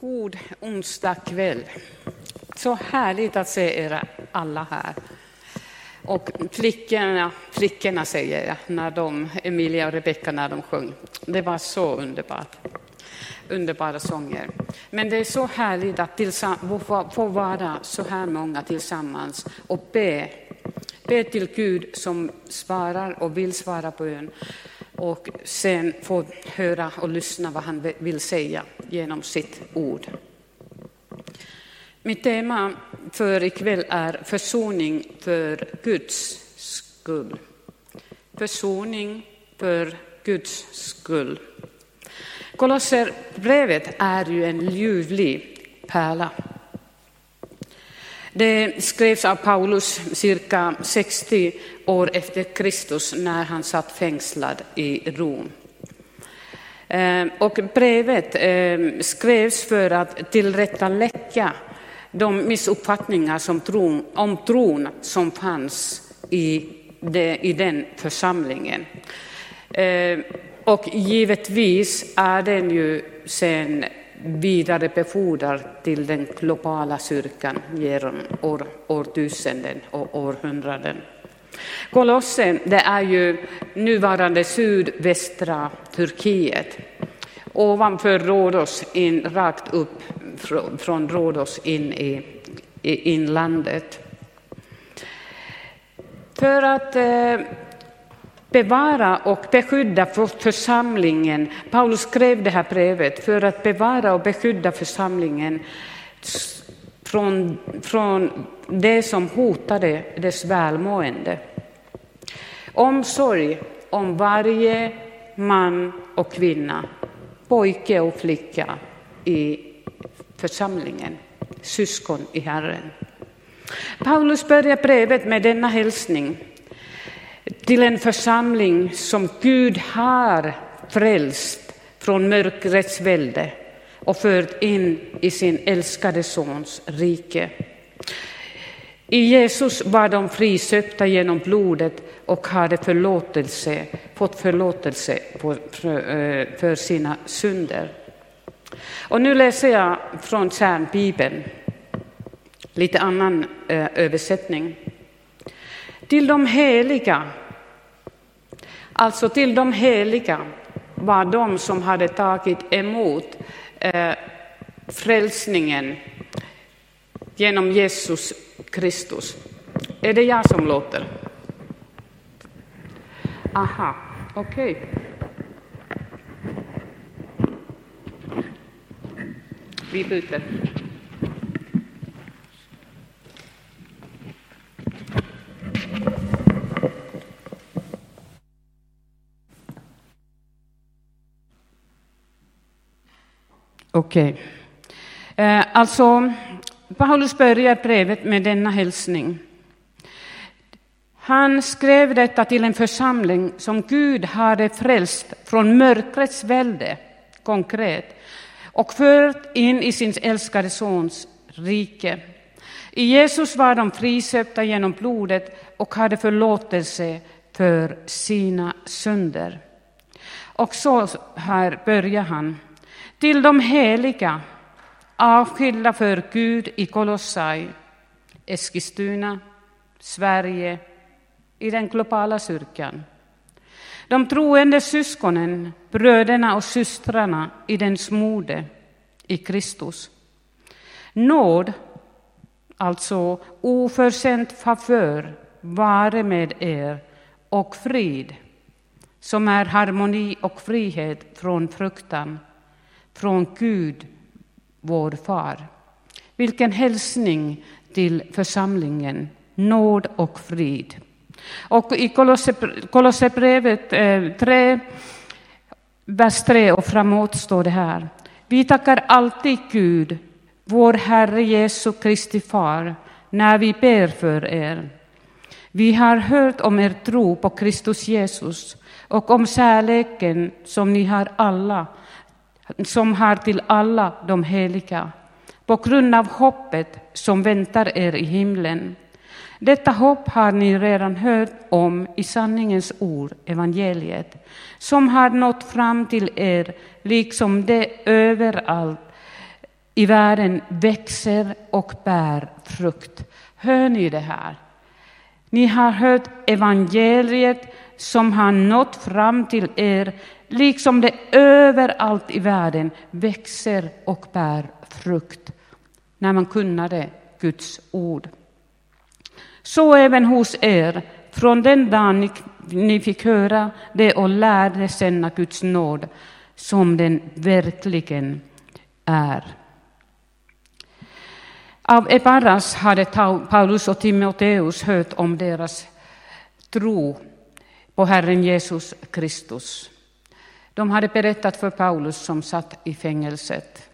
God onsdag kväll. Så härligt att se er alla här. Och flickorna, flickorna säger jag, när de, Emilia och Rebecka när de sjöng. Det var så underbart. Underbara sånger. Men det är så härligt att få vara så här många tillsammans och be. Be till Gud som svarar och vill svara på bön och sen få höra och lyssna vad han vill säga genom sitt ord. Mitt tema för ikväll är försoning för Guds skull. Försoning för Guds skull. Kolosserbrevet är ju en ljuvlig pärla. Det skrevs av Paulus cirka 60 år efter Kristus när han satt fängslad i Rom. Eh, och brevet eh, skrevs för att tillrättalägga de missuppfattningar som tron, om tron som fanns i, det, i den församlingen. Eh, och givetvis är den ju sen vidarebefordrar till den globala kyrkan genom år, årtusenden och århundraden. Kolossen, det är ju nuvarande sydvästra Turkiet. Ovanför Rhodos, in, rakt upp från Rhodos in i, i inlandet. För att eh, bevara och beskydda församlingen. Paulus skrev det här brevet för att bevara och beskydda församlingen från, från det som hotade dess välmående. Omsorg om varje man och kvinna, pojke och flicka i församlingen, syskon i Herren. Paulus börjar brevet med denna hälsning till en församling som Gud har frälst från mörkrets välde och fört in i sin älskade Sons rike. I Jesus var de friköpta genom blodet och hade förlåtelse, fått förlåtelse eh, för sina synder. Och nu läser jag från Kärnbibeln, lite annan eh, översättning. Till de heliga, alltså till de heliga var de som hade tagit emot eh, frälsningen genom Jesus Kristus. Är det jag som låter? Aha, okej. Okay. Vi byter. Okej. Okay. Alltså, Paulus börjar brevet med denna hälsning. Han skrev detta till en församling som Gud hade frälst från mörkrets välde, konkret, och fört in i sin älskade Sons rike. I Jesus var de friköpta genom blodet och hade förlåtelse för sina synder. Och så här börjar han. Till de heliga, avskilda för Gud i Kolossai, Eskilstuna, Sverige, i den globala kyrkan. De troende syskonen, bröderna och systrarna i den smorde, i Kristus. Nåd, alltså oförtjänt favör, vare med er och frid, som är harmoni och frihet från fruktan från Gud, vår far. Vilken hälsning till församlingen, nåd och frid. Och i Kolosserbrevet eh, 3, vers 3 och framåt står det här. Vi tackar alltid Gud, vår Herre Jesu Kristi far, när vi ber för er. Vi har hört om er tro på Kristus Jesus och om kärleken som ni har alla som har till alla de heliga, på grund av hoppet som väntar er i himlen. Detta hopp har ni redan hört om i sanningens ord, evangeliet, som har nått fram till er, liksom det överallt i världen växer och bär frukt. Hör ni det här? Ni har hört evangeliet som har nått fram till er, liksom det överallt i världen växer och bär frukt när man kunnade Guds ord. Så även hos er, från den dagen ni, ni fick höra det och lärde känna Guds nåd som den verkligen är. Av Eparas hade Paulus och Timoteus hört om deras tro på Herren Jesus Kristus. De hade berättat för Paulus som satt i fängelset.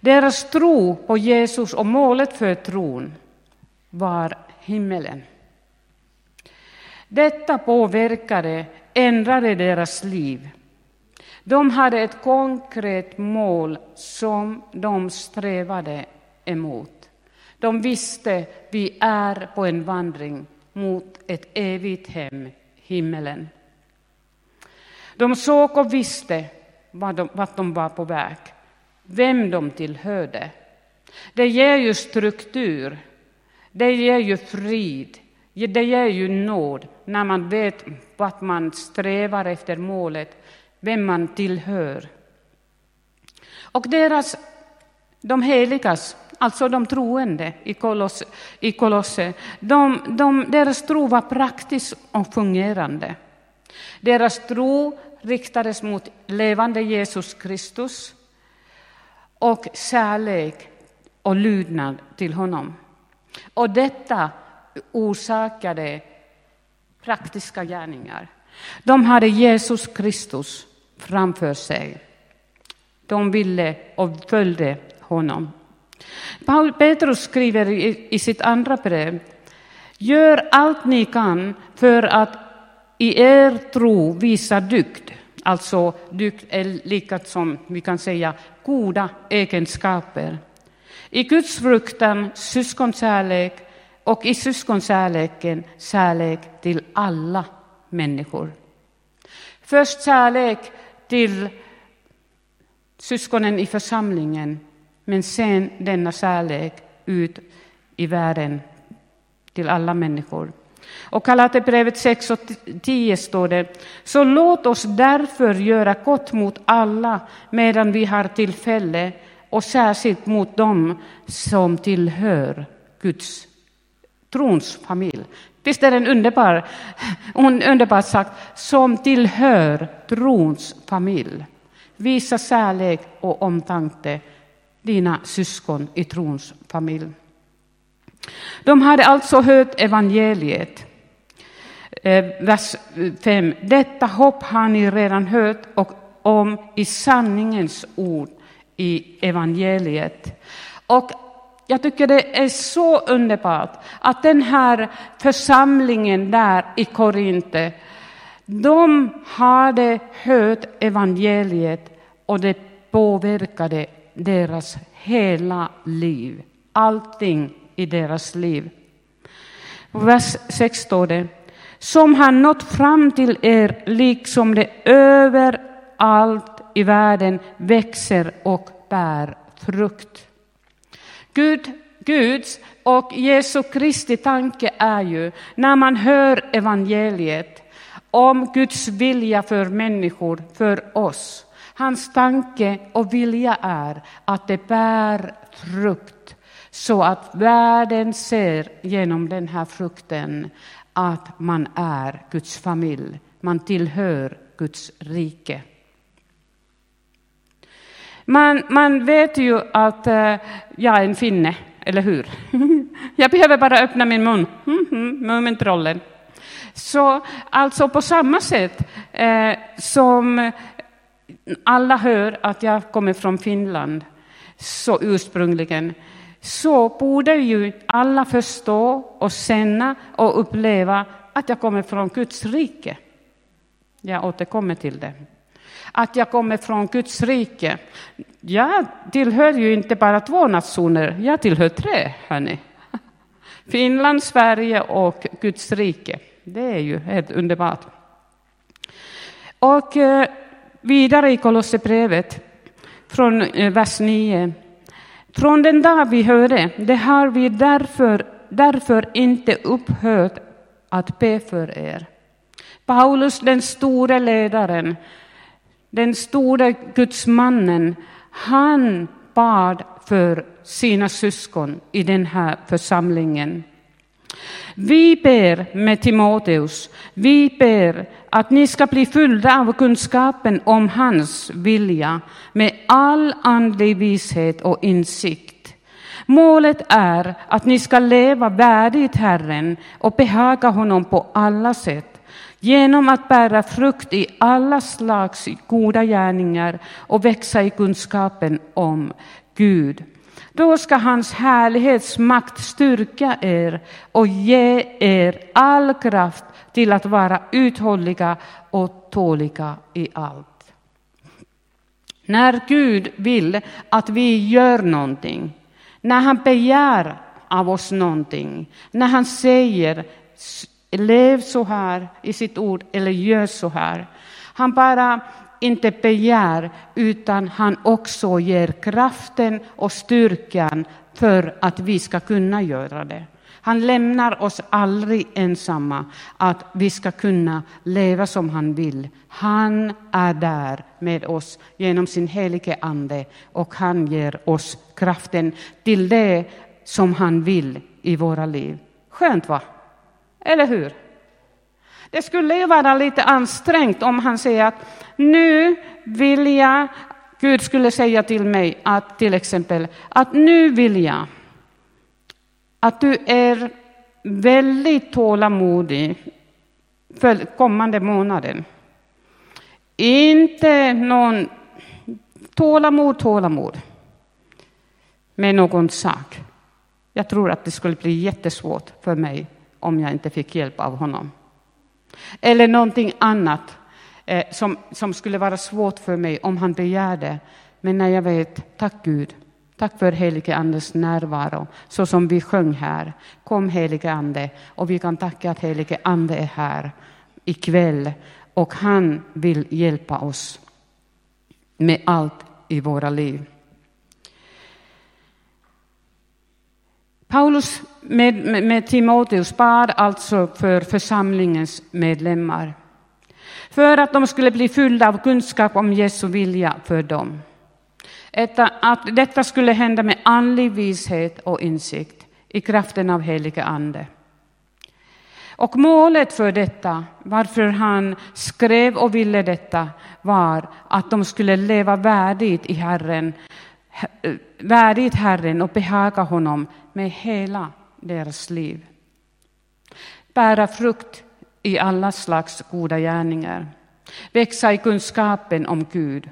Deras tro på Jesus och målet för tron var himmelen. Detta påverkade, ändrade deras liv. De hade ett konkret mål som de strävade emot. De visste vi är på en vandring mot ett evigt hem, himmelen. De såg och visste vart de, vart de var på väg, vem de tillhörde. Det ger ju struktur, det ger ju frid, det ger ju nåd när man vet vart man strävar efter målet, vem man tillhör. Och deras, de heligas, alltså de troende i Kolosse, i Kolosse de, de, deras tro var praktisk och fungerande. Deras tro riktades mot levande Jesus Kristus och kärlek och lydnad till honom. Och detta orsakade praktiska gärningar. De hade Jesus Kristus framför sig. De ville och följde honom. Paul Petrus skriver i, sitt andra brev Gör allt ni kan för att i er tro visa dygd. Alltså dygd är lika som vi kan säga goda egenskaper. I Guds fruktan syskonkärlek och i syskonkärleken kärlek till alla människor. Först kärlek till syskonen i församlingen, men sen denna kärlek ut i världen till alla människor. Och Galaterbrevet 6 och 10 står det, så låt oss därför göra gott mot alla medan vi har tillfälle och särskilt mot dem som tillhör Guds trons familj. Visst är den underbar, underbart sagt, som tillhör trons familj. Visa kärlek och omtanke dina syskon i trons familj. De hade alltså hört evangeliet. Eh, vers eh, 5. Detta hopp har ni redan hört och om i sanningens ord i evangeliet. Och jag tycker det är så underbart att den här församlingen där i Korinte, de hade hört evangeliet och det påverkade deras hela liv. Allting i deras liv. Vers 6 står det. Som har nått fram till er liksom det överallt i världen växer och bär frukt. Gud, Guds och Jesu Kristi tanke är ju när man hör evangeliet om Guds vilja för människor, för oss. Hans tanke och vilja är att det bär frukt så att världen ser genom den här frukten att man är Guds familj, man tillhör Guds rike. Man, man vet ju att eh, jag är en finne, eller hur? jag behöver bara öppna min mun, Mumintrollen. Så alltså på samma sätt eh, som alla hör att jag kommer från Finland, så ursprungligen, så borde ju alla förstå och känna och uppleva att jag kommer från Guds rike. Jag återkommer till det. Att jag kommer från Guds rike. Jag tillhör ju inte bara två nationer, jag tillhör tre, hörni. Finland, Sverige och Guds rike. Det är ju helt underbart. Och eh, vidare i Kolosserbrevet från eh, vers 9. Från den dag vi hörde, det har vi därför, därför inte upphört att be för er. Paulus, den store ledaren, den store gudsmannen, han bad för sina syskon i den här församlingen. Vi ber med Timoteus, vi ber att ni ska bli fyllda av kunskapen om hans vilja med all andlig vishet och insikt. Målet är att ni ska leva värdigt Herren och behaga honom på alla sätt genom att bära frukt i alla slags goda gärningar och växa i kunskapen om Gud. Då ska hans härlighetsmakt styrka er och ge er all kraft till att vara uthålliga och tåliga i allt. När Gud vill att vi gör någonting, när han begär av oss någonting, när han säger lev så här i sitt ord eller gör så här. Han bara inte begär, utan han också ger kraften och styrkan för att vi ska kunna göra det. Han lämnar oss aldrig ensamma, att vi ska kunna leva som han vill. Han är där med oss genom sin helige Ande och han ger oss kraften till det som han vill i våra liv. Skönt, va? Eller hur? Det skulle ju vara lite ansträngt om han säger att nu vill jag, Gud skulle säga till mig att till exempel att nu vill jag att du är väldigt tålamodig för kommande månaden. Inte någon tålamod, tålamod med någon sak. Jag tror att det skulle bli jättesvårt för mig om jag inte fick hjälp av honom. Eller någonting annat eh, som, som skulle vara svårt för mig om han begärde. Men när jag vet, tack Gud, tack för helige Andes närvaro, så som vi sjöng här. Kom helige Ande, och vi kan tacka att helige Ande är här ikväll och han vill hjälpa oss med allt i våra liv. Paulus med, med, med Timoteus bad alltså för församlingens medlemmar för att de skulle bli fyllda av kunskap om Jesu vilja för dem. Att detta skulle hända med andlig vishet och insikt i kraften av helige Ande. Och målet för detta, varför han skrev och ville detta, var att de skulle leva värdigt i Herren, Eh, värdigt Herren och behaga honom med hela deras liv. Bära frukt i alla slags goda gärningar. Växa i kunskapen om Gud.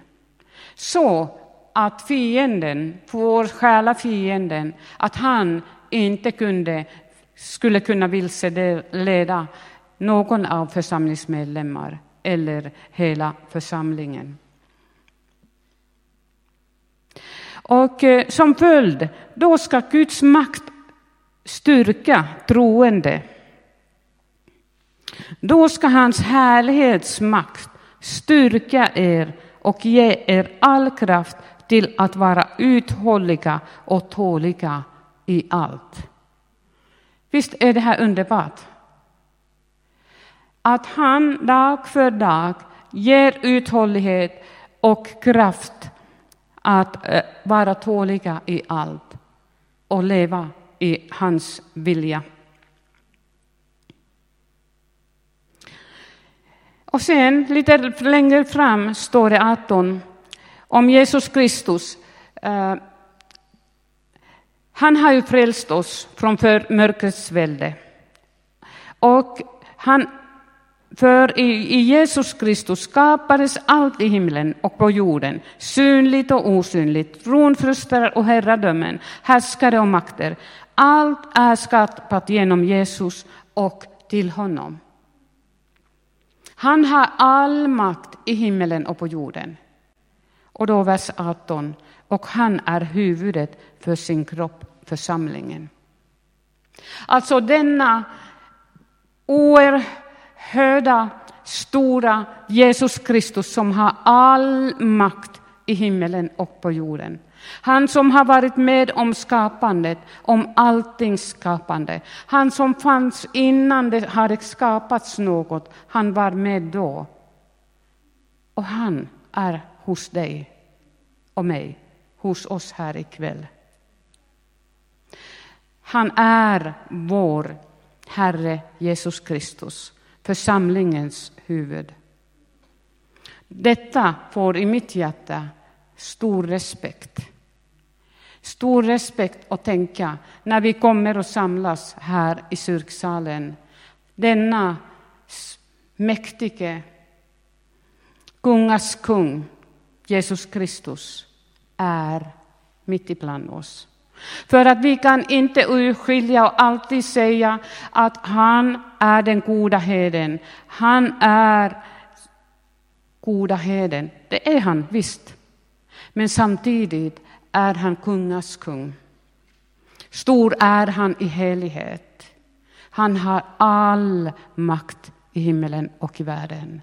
Så att fienden, vår själafienden, att han inte kunde, skulle kunna vilseleda någon av församlingsmedlemmar eller hela församlingen. Och eh, som följd, då ska Guds makt styrka troende. Då ska hans härlighetsmakt styrka er och ge er all kraft till att vara uthålliga och tåliga i allt. Visst är det här underbart? Att han dag för dag ger uthållighet och kraft att eh, vara tåliga i allt och leva i hans vilja. Och sen lite längre fram står det 18 om Jesus Kristus. Eh, han har ju frälst oss från mörkrets välde. Och han för i, Jesus Kristus skapades allt i himlen och på jorden, synligt och osynligt, tronfröster och herradömen, härskare och makter. Allt är skapat genom Jesus och till honom. Han har all makt i himlen och på jorden. Och då vers 18. Och han är huvudet för sin kropp, församlingen. Alltså denna oerhört höga, stora Jesus Kristus som har all makt i himmelen och på jorden. Han som har varit med om skapandet, om alltings skapande. Han som fanns innan det hade skapats något, han var med då. Och han är hos dig och mig, hos oss här ikväll. Han är vår Herre Jesus Kristus, församlingens huvud. Detta får i mitt hjärta stor respekt. Stor respekt att tänka när vi kommer och samlas här i kyrksalen. Denna mäktige kungas kung, Jesus Kristus, är mitt ibland oss. För att vi kan inte urskilja och alltid säga att han är den goda heden. Han är goda heden. Det är han visst. Men samtidigt är han kungas kung. Stor är han i helighet. Han har all makt i himmelen och i världen.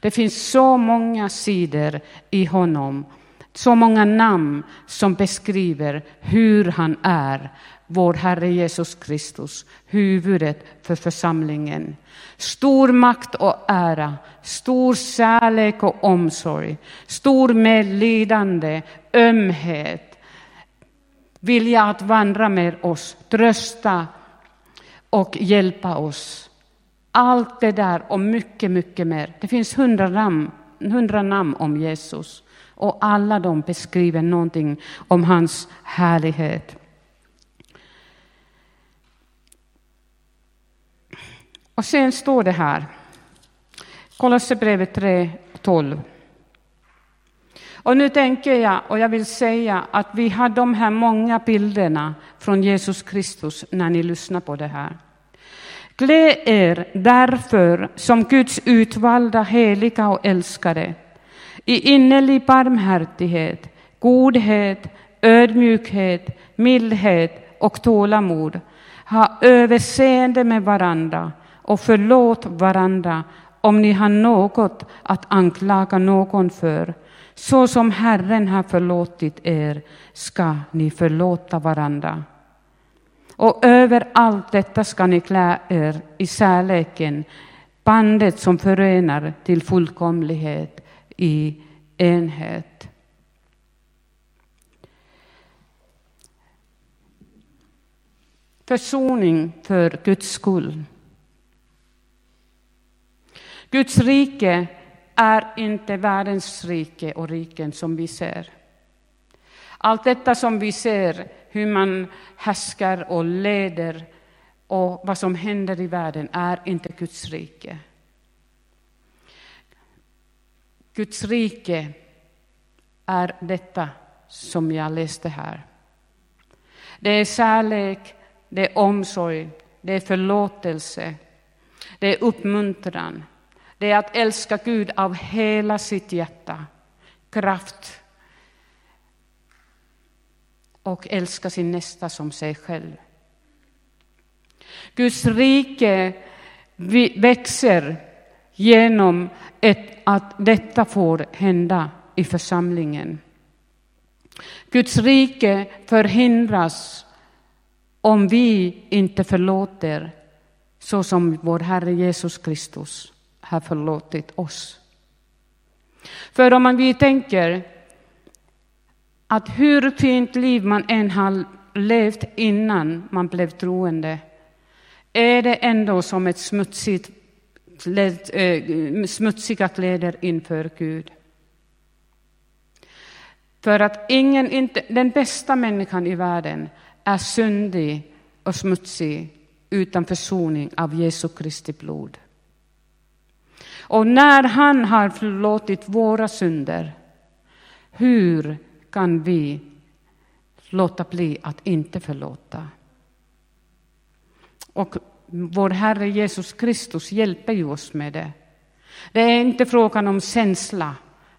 Det finns så många sidor i honom, så många namn som beskriver hur han är, vår Herre Jesus Kristus, huvudet för församlingen. Stor makt och ära, stor kärlek och omsorg, stor medlidande, ömhet, vilja att vandra med oss, trösta och hjälpa oss. Allt det där och mycket, mycket mer. Det finns hundra namn, hundra namn om Jesus och alla de beskriver någonting om hans härlighet. Och sen står det här, Kolosserbrevet 3, 12. Och nu tänker jag, och jag vill säga att vi har de här många bilderna från Jesus Kristus när ni lyssnar på det här. Klä er därför som Guds utvalda, heliga och älskade i innerlig barmhärtighet, godhet, ödmjukhet, mildhet och tålamod. Ha överseende med varandra och förlåt varandra om ni har något att anklaga någon för. Så som Herren har förlåtit er ska ni förlåta varandra. Och över allt detta ska ni klä er i kärleken, bandet som förenar till fullkomlighet i enhet. Försoning för Guds skull. Guds rike är inte världens rike och riken som vi ser. Allt detta som vi ser, hur man härskar och leder och vad som händer i världen, är inte Guds rike. Guds rike är detta som jag läste här. Det är kärlek, det är omsorg, det är förlåtelse, det är uppmuntran, det är att älska Gud av hela sitt hjärta, kraft och älska sin nästa som sig själv. Guds rike växer genom ett, att detta får hända i församlingen. Guds rike förhindras om vi inte förlåter så som vår Herre Jesus Kristus har förlåtit oss. För om vi tänker att hur fint liv man än har levt innan man blev troende är det ändå som ett smutsigt, äh, smutsiga kläder inför Gud. För att ingen, inte, den bästa människan i världen är syndig och smutsig utan försoning av Jesu Kristi blod. Och när han har förlåtit våra synder, hur kan vi låta bli att inte förlåta? Och vår Herre Jesus Kristus hjälper ju oss med det. Det är inte frågan om känsla,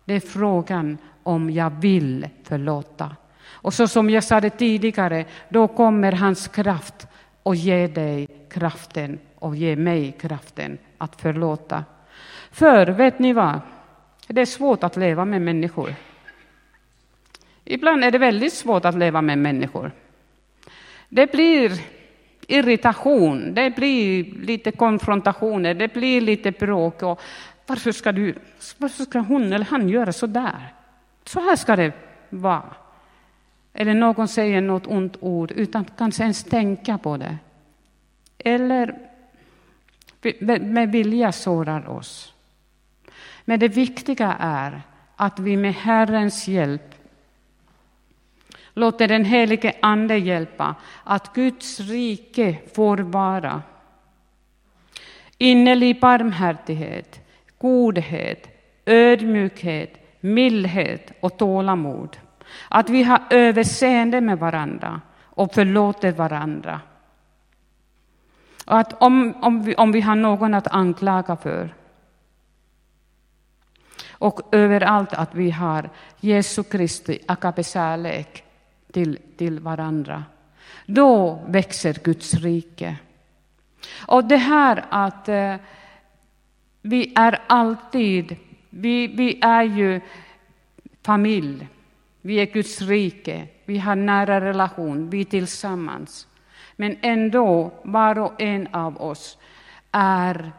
det är frågan om jag vill förlåta. Och så som jag sa det tidigare, då kommer hans kraft och ge dig kraften och ge mig kraften att förlåta. För vet ni vad? Det är svårt att leva med människor. Ibland är det väldigt svårt att leva med människor. Det blir irritation, det blir lite konfrontationer, det blir lite bråk. Och varför, ska du, varför ska hon eller han göra så där? Så här ska det vara. Eller någon säger något ont ord utan att kanske ens tänka på det. Eller med vilja sårar oss. Men det viktiga är att vi med Herrens hjälp låter den helige Ande hjälpa att Guds rike får vara. Innerlig barmhärtighet, godhet, ödmjukhet, mildhet och tålamod. Att vi har överseende med varandra och förlåter varandra. Och att om, om, vi, om vi har någon att anklaga för och överallt att vi har Jesu Kristi agape-kärlek till, till varandra. Då växer Guds rike. Och det här att eh, vi är alltid, vi, vi är ju familj, vi är Guds rike, vi har nära relation, vi är tillsammans. Men ändå, var och en av oss är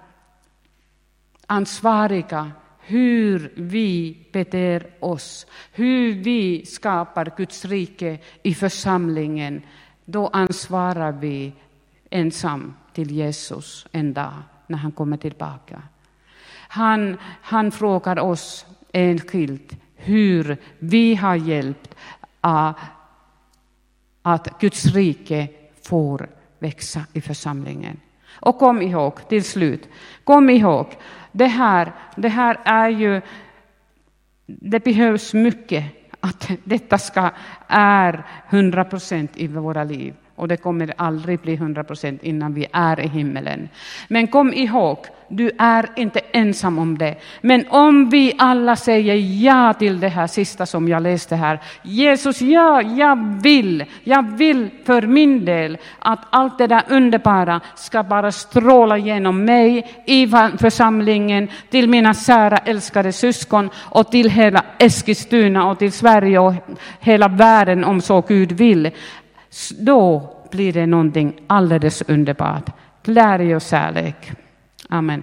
ansvariga hur vi beter oss, hur vi skapar Guds rike i församlingen. Då ansvarar vi ensam till Jesus en dag när han kommer tillbaka. Han, han frågar oss enskilt hur vi har hjälpt att Guds rike får växa i församlingen. Och kom ihåg, till slut, kom ihåg, det här, det här är ju, det behövs mycket att detta ska är 100 procent i våra liv. Och det kommer aldrig bli 100 procent innan vi är i himmelen. Men kom ihåg, du är inte ensam om det. Men om vi alla säger ja till det här sista som jag läste här. Jesus, ja, jag vill, jag vill för min del att allt det där underbara ska bara stråla genom mig i församlingen, till mina kära älskade syskon och till hela Eskilstuna och till Sverige och hela världen om så Gud vill. Då blir det någonting alldeles underbart. Glädje och kärlek. Amen.